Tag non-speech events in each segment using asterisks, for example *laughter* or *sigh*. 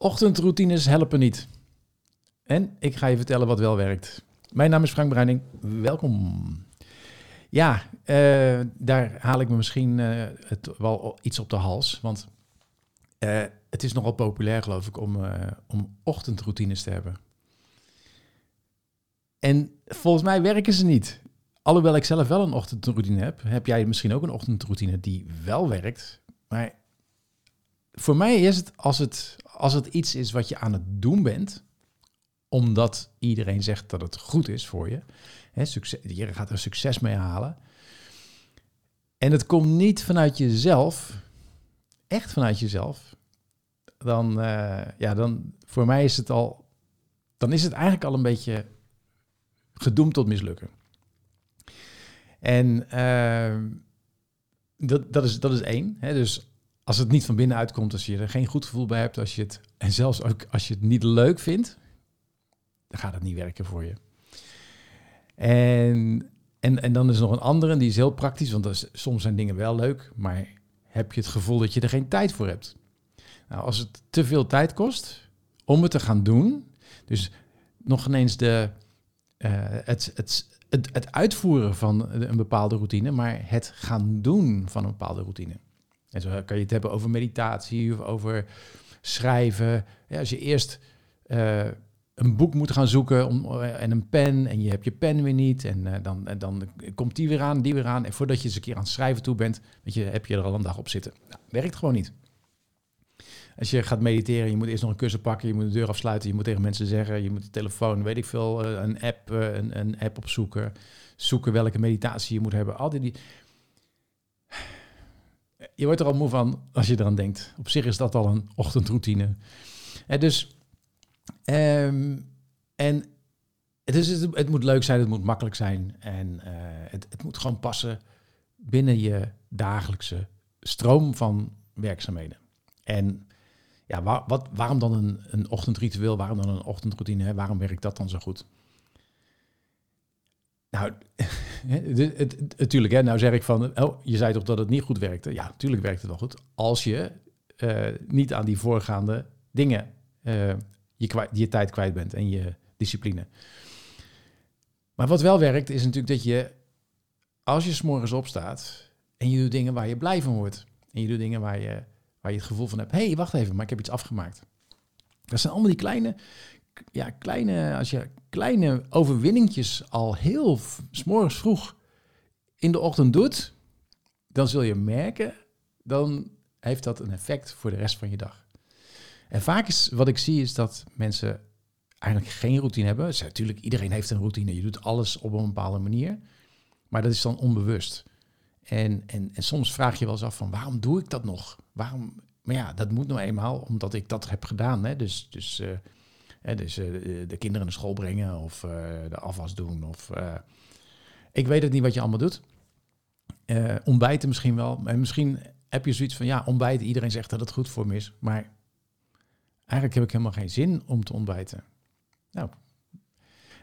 Ochtendroutines helpen niet. En ik ga je vertellen wat wel werkt. Mijn naam is Frank Bruining. Welkom. Ja, eh, daar haal ik me misschien uh, het wel iets op de hals. Want uh, het is nogal populair, geloof ik, om, om ochtendroutines te hebben. En volgens mij werken ze niet. Alhoewel ik zelf wel een ochtendroutine heb, heb jij misschien ook een ochtendroutine die wel werkt. Maar voor mij is het als het, als het iets is wat je aan het doen bent, omdat iedereen zegt dat het goed is voor je. Hè, succes, je gaat er succes mee halen. En het komt niet vanuit jezelf, echt vanuit jezelf. Dan, uh, ja, dan voor mij is het al, dan is het eigenlijk al een beetje gedoemd tot mislukken. En uh, dat, dat, is, dat is één. Hè? Dus als het niet van binnenuit komt, als je er geen goed gevoel bij hebt, als je het, en zelfs ook als je het niet leuk vindt, dan gaat het niet werken voor je. En, en, en dan is er nog een andere, die is heel praktisch, want is, soms zijn dingen wel leuk, maar heb je het gevoel dat je er geen tijd voor hebt. Nou, als het te veel tijd kost om het te gaan doen, dus nog ineens de, het, het, het, het uitvoeren van een bepaalde routine, maar het gaan doen van een bepaalde routine. En zo kan je het hebben over meditatie of over schrijven. Ja, als je eerst uh, een boek moet gaan zoeken om, uh, en een pen en je hebt je pen weer niet en uh, dan, dan komt die weer aan, die weer aan. En voordat je eens een keer aan het schrijven toe bent, weet je, heb je er al een dag op zitten. Nou, werkt gewoon niet. Als je gaat mediteren, je moet eerst nog een kussen pakken, je moet de deur afsluiten, je moet tegen mensen zeggen, je moet de telefoon, weet ik veel, een app, een, een app opzoeken, zoeken welke meditatie je moet hebben. Al die, die je wordt er al moe van als je eraan denkt. Op zich is dat al een ochtendroutine. En dus, um, en het, is, het, moet leuk zijn, het moet makkelijk zijn en uh, het, het moet gewoon passen binnen je dagelijkse stroom van werkzaamheden. En ja, wat, waarom dan een, een ochtendritueel, waarom dan een ochtendroutine, waarom werkt dat dan zo goed? Nou, natuurlijk, hè, nou zeg ik van, oh, je zei toch dat het niet goed werkte? Ja, natuurlijk werkt het wel goed. Als je uh, niet aan die voorgaande dingen je, kwijt, je tijd kwijt bent en je discipline. Maar wat wel werkt, is natuurlijk dat je, als je s'morgens opstaat en je doet dingen waar je blij van wordt. En je doet dingen waar je, waar je het gevoel van hebt, hé, hey, wacht even, maar ik heb iets afgemaakt. Dat zijn allemaal die kleine, ja, kleine, als je kleine overwinningjes al heel s'morgens vroeg in de ochtend doet, dan zul je merken, dan heeft dat een effect voor de rest van je dag. En vaak is wat ik zie is dat mensen eigenlijk geen routine hebben. Natuurlijk, iedereen heeft een routine. Je doet alles op een bepaalde manier. Maar dat is dan onbewust. En, en, en soms vraag je wel eens af van waarom doe ik dat nog? Waarom? Maar ja, dat moet nou eenmaal omdat ik dat heb gedaan. Hè? Dus, dus uh, dus uh, de kinderen naar school brengen of uh, de afwas doen. Of, uh, ik weet het niet wat je allemaal doet. ontbijten misschien wel. En misschien heb je zoiets van, ja, ontbijten. Iedereen zegt dat het goed voor me is. Maar eigenlijk heb ik helemaal geen zin om te ontbijten. Nou,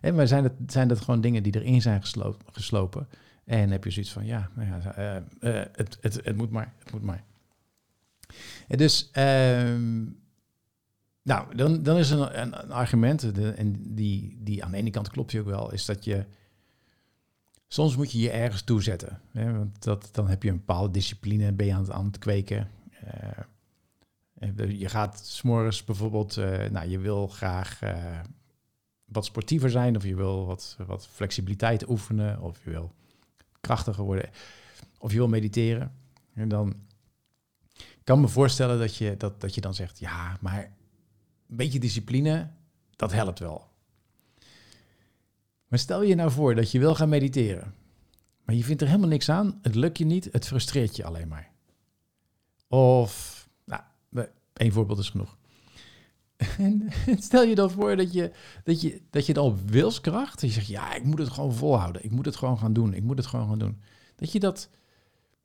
en maar zijn dat, zijn dat gewoon dingen die erin zijn geslopen, geslopen. En heb je zoiets van, ja, nou ja het, het, het moet maar, het moet maar. En dus... Ehm, nou, dan, dan is een, een, argument, de, en die, die aan de ene kant klopt je ook wel, is dat je soms moet je je ergens toezetten. Hè, want dat, dan heb je een bepaalde discipline, ben je aan het, aan het kweken. Uh, je gaat s'morgens bijvoorbeeld, uh, nou, je wil graag wat sportiever zijn, of je wil wat, wat flexibiliteit oefenen, of je wil krachtiger worden, of je wil mediteren. En dan kan me voorstellen dat je, dat, dat je dan zegt, ja, maar beetje discipline, dat helpt wel. Maar stel je nou voor dat je wil gaan mediteren, maar je vindt er helemaal niks aan, het lukt je niet, het frustreert je alleen maar. Of, nou, één voorbeeld is genoeg. *laughs* En stel je dan voor dat je, dat je, dat je het al wilskracht, dat je zegt, ja, ik moet het gewoon volhouden, ik moet het gewoon gaan doen, ik moet het gewoon gaan doen. Dat je dat,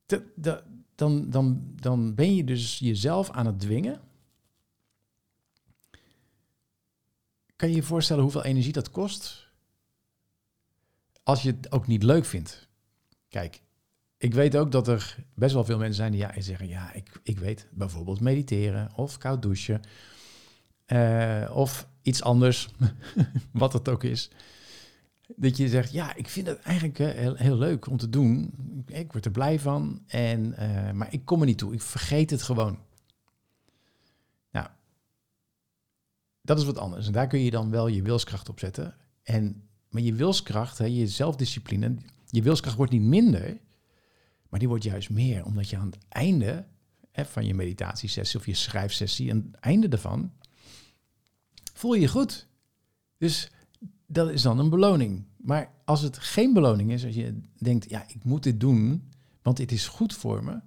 dat dan, dan, dan ben je dus jezelf aan het dwingen Kan je je voorstellen hoeveel energie dat kost? Als je het ook niet leuk vindt. Kijk, ik weet ook dat er best wel veel mensen zijn die ja, zeggen: Ja, ik, ik weet bijvoorbeeld mediteren of koud douchen. eh, of iets anders, *laughs* wat het ook is. Dat je zegt, ja, ik vind het eigenlijk eh, heel, heel leuk om te doen. Ik word er blij van, en, eh, maar ik kom er niet toe. Ik vergeet het gewoon. Nou, dat is wat anders. En daar kun je dan wel je wilskracht op zetten. En, maar je wilskracht, hè, je zelfdiscipline, je wilskracht wordt niet minder, maar die wordt juist meer. Omdat je aan het einde hè, van je meditatiesessie of je schrijfsessie, aan het einde daarvan, voel je je goed. Dus dat is dan een beloning. Maar als het geen beloning is, als je denkt, ja, ik moet dit doen, want dit is goed voor me,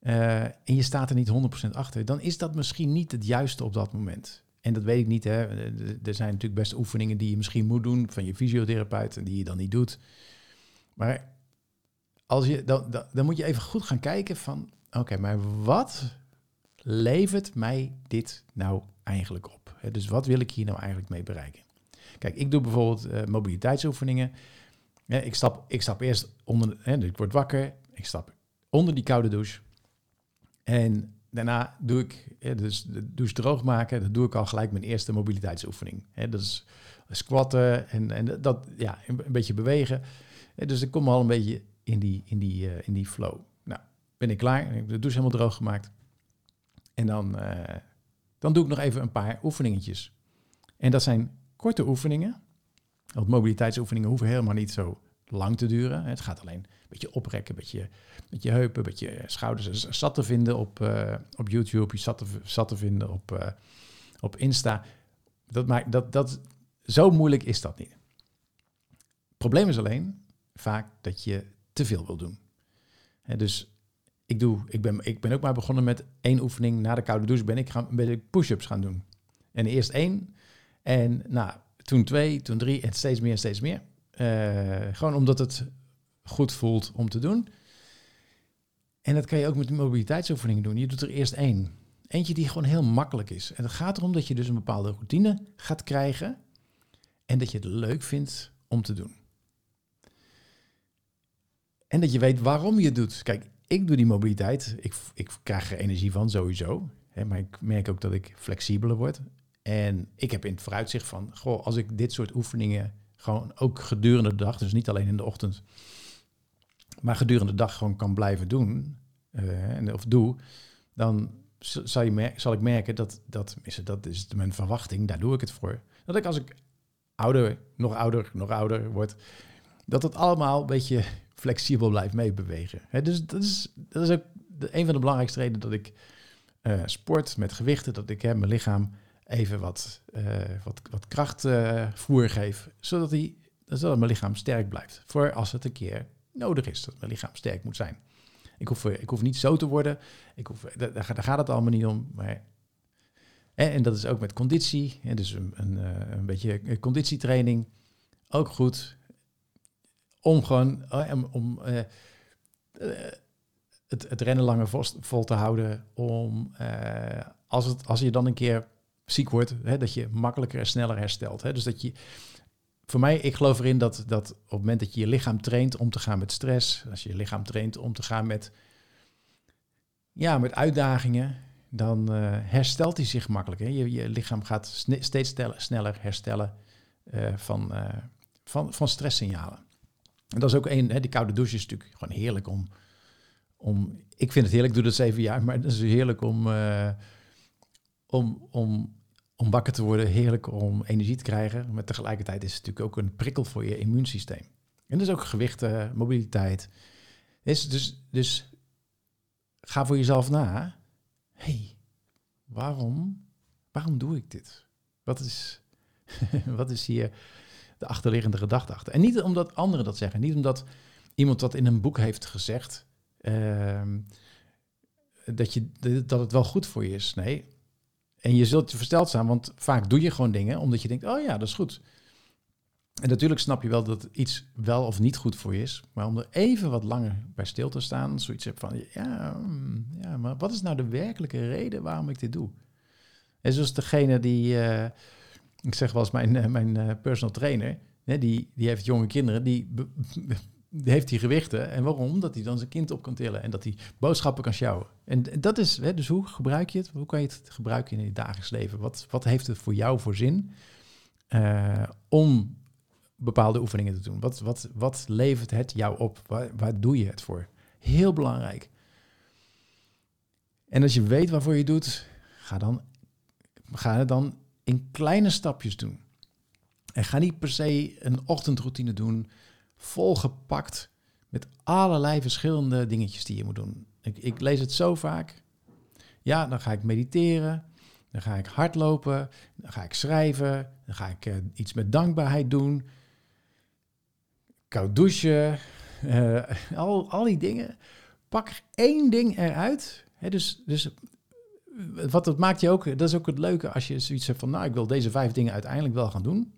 uh, en je staat er niet 100% achter, dan is dat misschien niet het juiste op dat moment. En dat weet ik niet. Hè. Er zijn natuurlijk best oefeningen die je misschien moet doen van je fysiotherapeut en die je dan niet doet. Maar als je, dan, dan, moet je even goed gaan kijken van, oké, maar wat levert mij dit nou eigenlijk op? Dus wat wil ik hier nou eigenlijk mee bereiken? Kijk, ik doe bijvoorbeeld uh, mobiliteitsoefeningen. ik, stap, ik stap eerst onder, hè, ik word wakker, ik stap onder die koude douche. En daarna doe ik, dus de douche droog maken, dat doe ik al gelijk mijn eerste mobiliteitsoefening. dat is squatten en, en dat, ja, een, beetje bewegen. dus ik kom al een beetje in die, in die, uh, in die flow. Nou, ben ik klaar, ik heb de douche helemaal droog gemaakt. En dan, uh, dan doe ik nog even een paar oefeningetjes. En dat zijn korte oefeningen. Want mobiliteitsoefeningen hoeven helemaal niet zo lang te duren. Het gaat alleen een beetje oprekken, een beetje met je heupen, een beetje schouders. Zat te vinden op, uh, op YouTube, je zat te, zat te vinden op, uh, op Insta. Dat maakt, dat, dat, zo moeilijk is dat niet. Probleem is alleen vaak dat je te veel wil doen. dus ik, doe, ik, ben, ik ben ook maar begonnen met één oefening. Na de koude douche ben ik, gaan, ben ik push-ups gaan doen. En eerst één. En nou, toen twee, toen drie en steeds meer steeds meer. Gewoon omdat het goed voelt om te doen. En dat kan je ook met mobiliteitsoefeningen doen. Je doet er eerst één. Eentje die gewoon heel makkelijk is. En het gaat erom dat je dus een bepaalde routine gaat krijgen. En dat je het leuk vindt om te doen. En dat je weet waarom je het doet. Kijk, ik doe die mobiliteit. Ik, ik krijg er energie van sowieso. Hè, maar ik merk ook dat ik flexibeler word. En ik heb in het vooruitzicht van, goh, als ik dit soort oefeningen gewoon ook gedurende de dag, dus niet alleen in de ochtend, maar gedurende de dag gewoon kan blijven doen, uh, of doe, dan zal, je zal ik merken dat, dat, dat is mijn verwachting, daar doe ik het voor. Dat ik als ik ouder, nog ouder, nog ouder word, dat het allemaal een beetje flexibel blijft meebewegen. dus dat is, dat is ook de, een van de belangrijkste redenen dat ik uh, sport met gewichten, dat ik mijn lichaam even wat, uh, wat, wat krachtvoer geef, zodat, die, zodat mijn lichaam sterk blijft. Voor als het een keer nodig is dat mijn lichaam sterk moet zijn. Ik hoef, ik hoef niet zo te worden, ik hoef, daar, daar gaat het allemaal niet om. En dat is ook met conditie, dus een, een, eh, een beetje conditietraining, ook goed. Om gewoon om, het, het rennen langer vol, te houden. Om als, het, als je dan een keer ziek wordt, hè, dat je makkelijker en sneller herstelt. Hè? Dus dat je, voor mij, ik geloof erin dat, dat op het moment dat je je lichaam traint om te gaan met stress, als je je lichaam traint om te gaan met, ja, met uitdagingen, dan uh, herstelt hij zich makkelijker. Je, je lichaam gaat steeds sneller herstellen uh, van, uh, van, van stresssignalen. En dat is ook hè, die koude douche is natuurlijk gewoon heerlijk om, om, ik vind het heerlijk, doe dat zeven jaar, maar het is heerlijk om, om, om, om wakker te worden, heerlijk om energie te krijgen. Maar tegelijkertijd is het natuurlijk ook een prikkel voor je immuunsysteem. En dus ook gewichten, mobiliteit. Dus, dus, dus ga voor jezelf na. hey, waarom, waarom doe ik dit? Wat is, *laughs* wat is hier de achterliggende gedachte achter? En niet omdat anderen dat zeggen. Niet omdat iemand dat in een boek heeft gezegd. Uh, dat, je, dat het wel goed voor je is. Nee, en je zult je versteld staan, want vaak doe je gewoon dingen omdat je denkt, oh ja, dat is goed. En natuurlijk snap je wel dat iets wel of niet goed voor je is. Maar om er even wat langer bij stil te staan, zoiets heb van, ja, mm, ja, maar wat is nou de werkelijke reden waarom ik dit doe? En zoals degene die, uh, ik zeg wel eens mijn, uh, mijn uh, personal trainer, die, die heeft jonge kinderen, die heeft hij gewichten. En waarom? Dat hij dan zijn kind op kan tillen en dat hij boodschappen kan sjouwen. En dat is, hè, dus hoe gebruik je het? Hoe kan je het gebruiken in je dagelijks leven? Wat, wat heeft het voor jou voor zin uh, om bepaalde oefeningen te doen? Wat, wat, wat levert het jou op? Waar, waar doe je het voor? Heel belangrijk. En als je weet waarvoor je doet, ga, dan, ga het dan in kleine stapjes doen. En ga niet per se een ochtendroutine doen, volgepakt met allerlei verschillende dingetjes die je moet doen. Ik, ik lees het zo vaak. Ja, dan ga ik mediteren, dan ga ik hardlopen, dan ga ik schrijven, dan ga ik uh, iets met dankbaarheid doen, koud douchen, uh, *laughs* al, al die dingen. Pak één ding eruit. Dus, dus wat dat maakt je ook, dat is ook het leuke als je zoiets hebt van, nou, ik wil deze vijf dingen uiteindelijk wel gaan doen.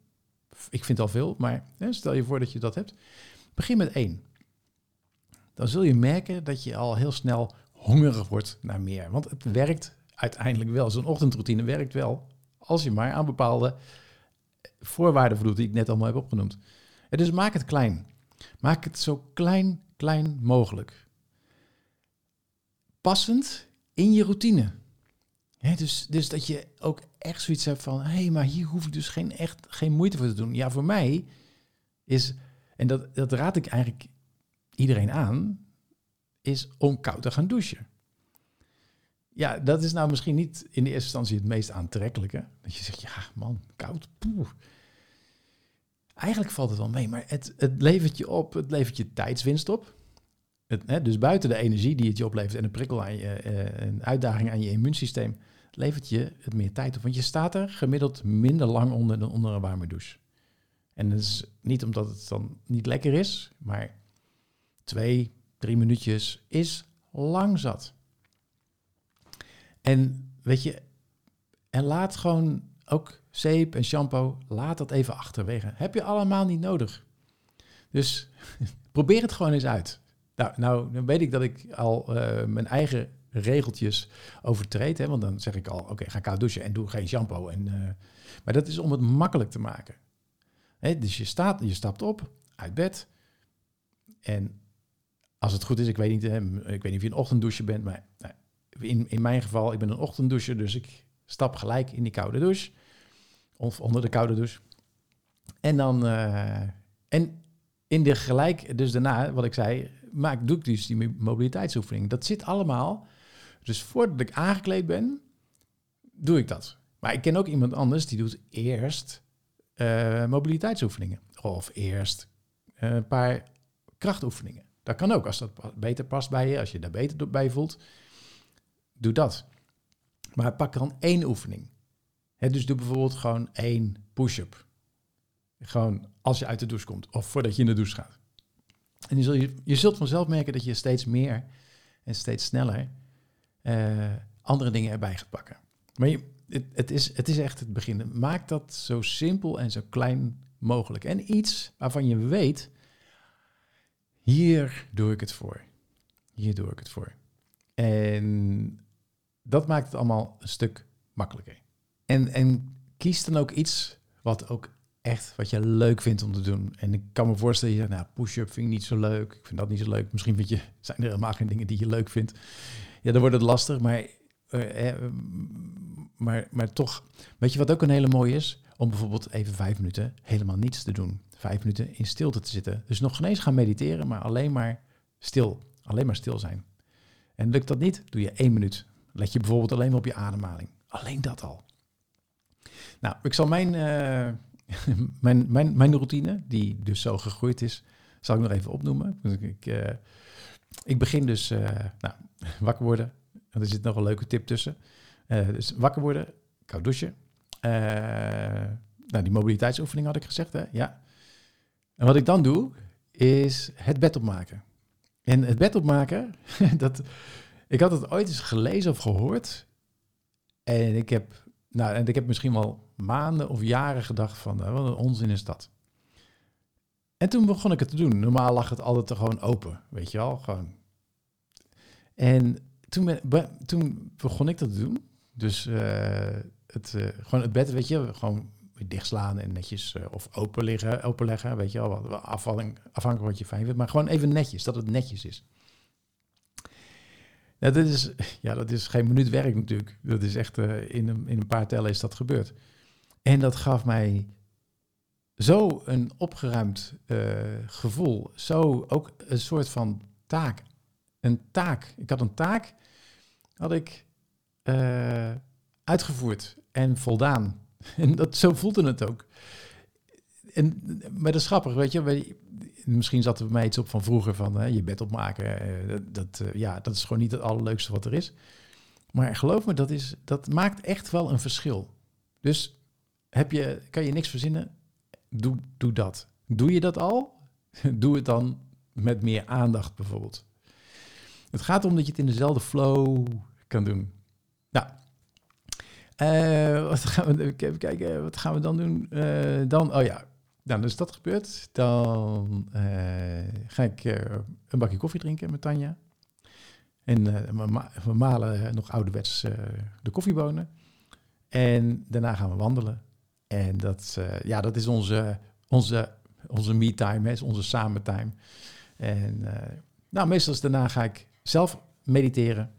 Ik vind al veel, maar hè, stel je voor dat je dat hebt. Begin met één. Dan zul je merken dat je al heel snel hongerig wordt naar meer. Want het werkt uiteindelijk wel. Zo'n ochtendroutine werkt wel. Als je maar aan bepaalde voorwaarden voldoet die ik net allemaal heb opgenoemd. En dus maak het klein. Maak het zo klein, klein mogelijk. Passend in je routine dus, dus dat je ook echt zoiets hebt van, hé, hey, maar hier hoef ik dus geen, echt geen moeite voor te doen. Ja, voor mij is, en dat, dat raad ik eigenlijk iedereen aan, is om koud te gaan douchen. Ja, dat is nou misschien niet in de eerste instantie het meest aantrekkelijke. Dat je zegt, ja man, koud. Poeh. Eigenlijk valt het wel mee, maar het, het levert je op, het levert je tijdswinst op. Het, hè, dus buiten de energie die het je oplevert en een prikkel aan je, een uitdaging aan je immuunsysteem, levert je het meer tijd op. Want je staat er gemiddeld minder lang onder dan onder een warme douche. En dat is niet omdat het dan niet lekker is, maar twee, drie minuutjes is lang zat. En weet je, en laat gewoon ook zeep en shampoo, laat dat even achterwege. Heb je allemaal niet nodig. Dus *laughs* probeer het gewoon eens uit. Nou, nou dan weet ik dat ik al uh, mijn eigen regeltjes overtreed. Hè? Want dan zeg ik al, oké, ga koud douchen en doe geen shampoo. En, uh, maar dat is om het makkelijk te maken. Hè? Dus je, staat, je stapt op uit bed. En als het goed is, ik weet niet, hè, ik weet niet of je een ochtenddouche bent, maar nou, in, in mijn geval, ik ben een ochtenddoucher, dus ik stap gelijk in die koude douche. Of onder de koude douche. En dan, uh, en in de gelijk, dus daarna, wat ik zei, maak, doe dus die mobiliteitsoefening. Dat zit allemaal dus voordat ik aangekleed ben, doe ik dat. Maar ik ken ook iemand anders die doet eerst uh, mobiliteitsoefeningen. Of eerst uh, een paar krachtoefeningen. Dat kan ook, als dat beter past bij je, als je daar beter bij voelt. Doe dat. Maar pak dan één oefening. dus doe bijvoorbeeld gewoon één push-up. Gewoon als je uit de douche komt of voordat je in de douche gaat. En je, je, zult vanzelf merken dat je steeds meer en steeds sneller andere dingen erbij gaat pakken. Maar je, het, het, is, het is echt het begin. Maak dat zo simpel en zo klein mogelijk. En iets waarvan je weet, hier doe ik het voor. Hier doe ik het voor. En dat maakt het allemaal een stuk makkelijker. En, en kies dan ook iets wat ook echt wat je leuk vindt om te doen. En ik kan me voorstellen, nou, push-up vind ik niet zo leuk. Ik vind dat niet zo leuk. Misschien vind je, *laughs* zijn er helemaal geen dingen die je leuk vindt ja, dan wordt het lastig. Maar, uh, maar, maar toch, weet je wat ook een hele mooie is? Om bijvoorbeeld even vijf minuten helemaal niets te doen. Vijf minuten in stilte te zitten. Dus nog geen eens gaan mediteren, maar alleen maar stil. Alleen maar stil zijn. En lukt dat niet, doe je één minuut. Let je bijvoorbeeld alleen maar op je ademhaling. Alleen dat al. Nou, ik zal mijn, uh, *laughs* mijn, mijn, mijn routine, die dus zo gegroeid is, zal ik nog even opnoemen. Ik, uh, ik begin dus, uh, nou, *laughs* wakker worden. En er zit nog een leuke tip tussen. Uh, dus wakker worden, koud douchen. Uh, nou, die mobiliteitsoefening had ik gezegd, hè? Ja. En wat ik dan doe, is het bed opmaken. En het bed opmaken, *laughs* dat, ik had het ooit eens gelezen of gehoord. En ik heb, nou, en ik heb misschien wel maanden of jaren gedacht van, wat een onzin is dat. En toen begon ik het te doen. Normaal lag het altijd gewoon open, weet je wel. Gewoon. En toen, toen begon ik dat te doen. Dus uh, het, uh, gewoon het bed, weet je, gewoon dichtslaan en netjes uh, of open liggen, openleggen. Weet je wel, wat, afvalling, afhankelijk wat je fijn vindt. Maar gewoon even netjes, dat het netjes is. Ja, dat is, *laughs* ja, dat is geen minuut werk natuurlijk. Dat is echt, in, een, in een paar tellen is dat gebeurd. En dat gaf mij zo een opgeruimd uh, gevoel. Zo ook een soort van taak. Een taak. Ik had een taak, had ik uh, uitgevoerd en voldaan. *laughs* En dat, zo voelde het ook. En, maar dat is grappig, weet je. Misschien zat er bij mij iets op van vroeger van hè, je bed opmaken. Uh, dat, uh, ja, dat is gewoon niet het allerleukste wat er is. Maar geloof me, dat, is, dat maakt echt wel een verschil. Dus heb je, kan je niks verzinnen, doe, doe dat. Doe je dat al? *laughs* Doe het dan met meer aandacht bijvoorbeeld. Het gaat om dat je het in dezelfde flow kan doen. Nou, uh, wat gaan we even kijken, wat gaan we dan doen? Uh, dan, oh ja, nou, dan is dat gebeurd. Dan uh, ga ik een bakje koffie drinken met Tanja. En we malen nog ouderwets de koffiebonen. En daarna gaan we wandelen. En dat, ja, dat is onze, onze, onze me-time, is onze samen-time. En nou, meestal daarna ga ik zelf mediteren.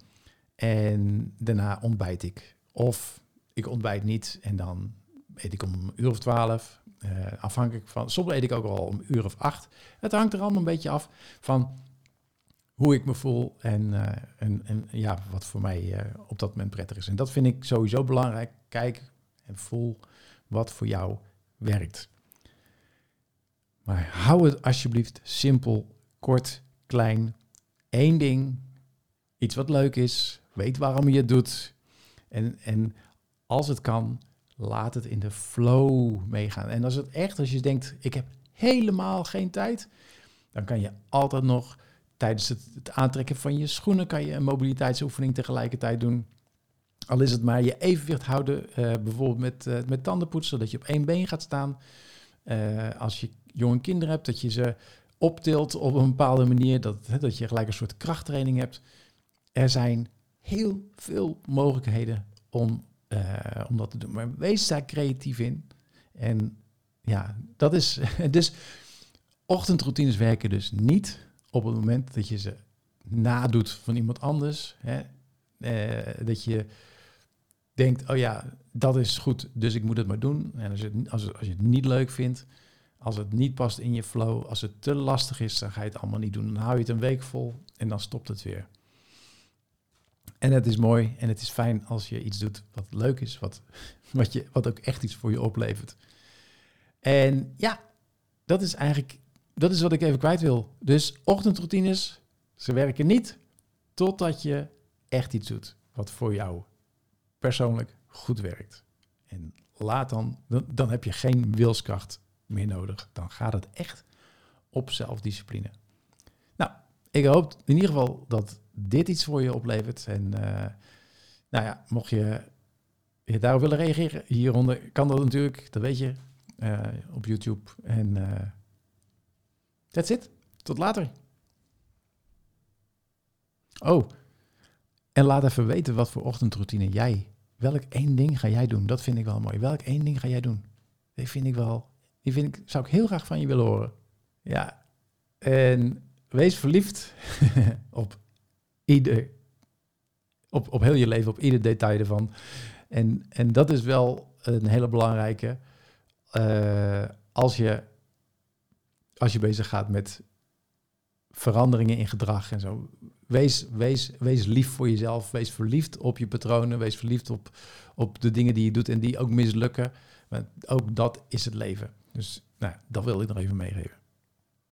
En daarna ontbijt ik. Of ik ontbijt niet en dan eet ik om een uur of twaalf. Uh, afhankelijk van, soms eet ik ook al om een uur of acht. Het hangt er allemaal een beetje af van hoe ik me voel en, en, en ja, wat voor mij op dat moment prettig is. En dat vind ik sowieso belangrijk. Kijk en voel wat voor jou werkt. Maar hou het alsjeblieft simpel, kort, klein. Eén ding, iets wat leuk is, weet waarom je het doet. En, en als het kan, laat het in de flow meegaan. En als het echt, als je denkt, ik heb helemaal geen tijd, dan kan je altijd nog tijdens het, het aantrekken van je schoenen, kan je een mobiliteitsoefening tegelijkertijd doen. Al is het maar je evenwicht houden, uh, bijvoorbeeld met, uh, met tandenpoetsen, zodat je op één been gaat staan. Uh, als je jonge kinderen hebt, dat je ze optilt op een bepaalde manier, dat, dat je gelijk een soort krachttraining hebt. Er zijn heel veel mogelijkheden om om dat te doen. Maar wees daar creatief in. En ja, dat is. *laughs* Dus ochtendroutines werken dus niet op het moment dat je ze nadoet van iemand anders. Hè? Dat je denkt, oh ja, dat is goed, dus ik moet het maar doen. En als je, het, als, als je het niet leuk vindt, als het niet past in je flow, als het te lastig is, dan ga je het allemaal niet doen. Dan hou je het een week vol en dan stopt het weer. En het is mooi en het is fijn als je iets doet wat leuk is, wat, *laughs* wat, je, wat ook echt iets voor je oplevert. En ja, dat is eigenlijk dat is wat ik even kwijt wil. Dus ochtendroutines, ze werken niet totdat je echt iets doet wat voor jou persoonlijk goed werkt. En laat dan, dan, heb je geen wilskracht meer nodig. Dan gaat het echt op zelfdiscipline. Nou, ik hoop in ieder geval dat dit iets voor je oplevert. En uh, nou ja, mocht je, je daarop willen reageren, hieronder kan dat natuurlijk, dat weet je, uh, op YouTube. En uh, that's it. Tot later. Oh, en laat even weten wat voor ochtendroutine jij, welk één ding ga jij doen? Dat vind ik wel mooi. Welk één ding ga jij doen? Die vind ik wel, die vind ik, zou ik heel graag van je willen horen. Ja, en wees verliefd *laughs* op ieder, op, op heel je leven, op ieder detail ervan. En, en dat is wel een hele belangrijke. Uh, als, je, als je bezig gaat met veranderingen in gedrag en zo. Wees, wees, wees lief voor jezelf. Wees verliefd op je patronen. Wees verliefd op, op de dingen die je doet en die ook mislukken. Want ook dat is het leven. Dus nou, dat wil ik nog even meegeven.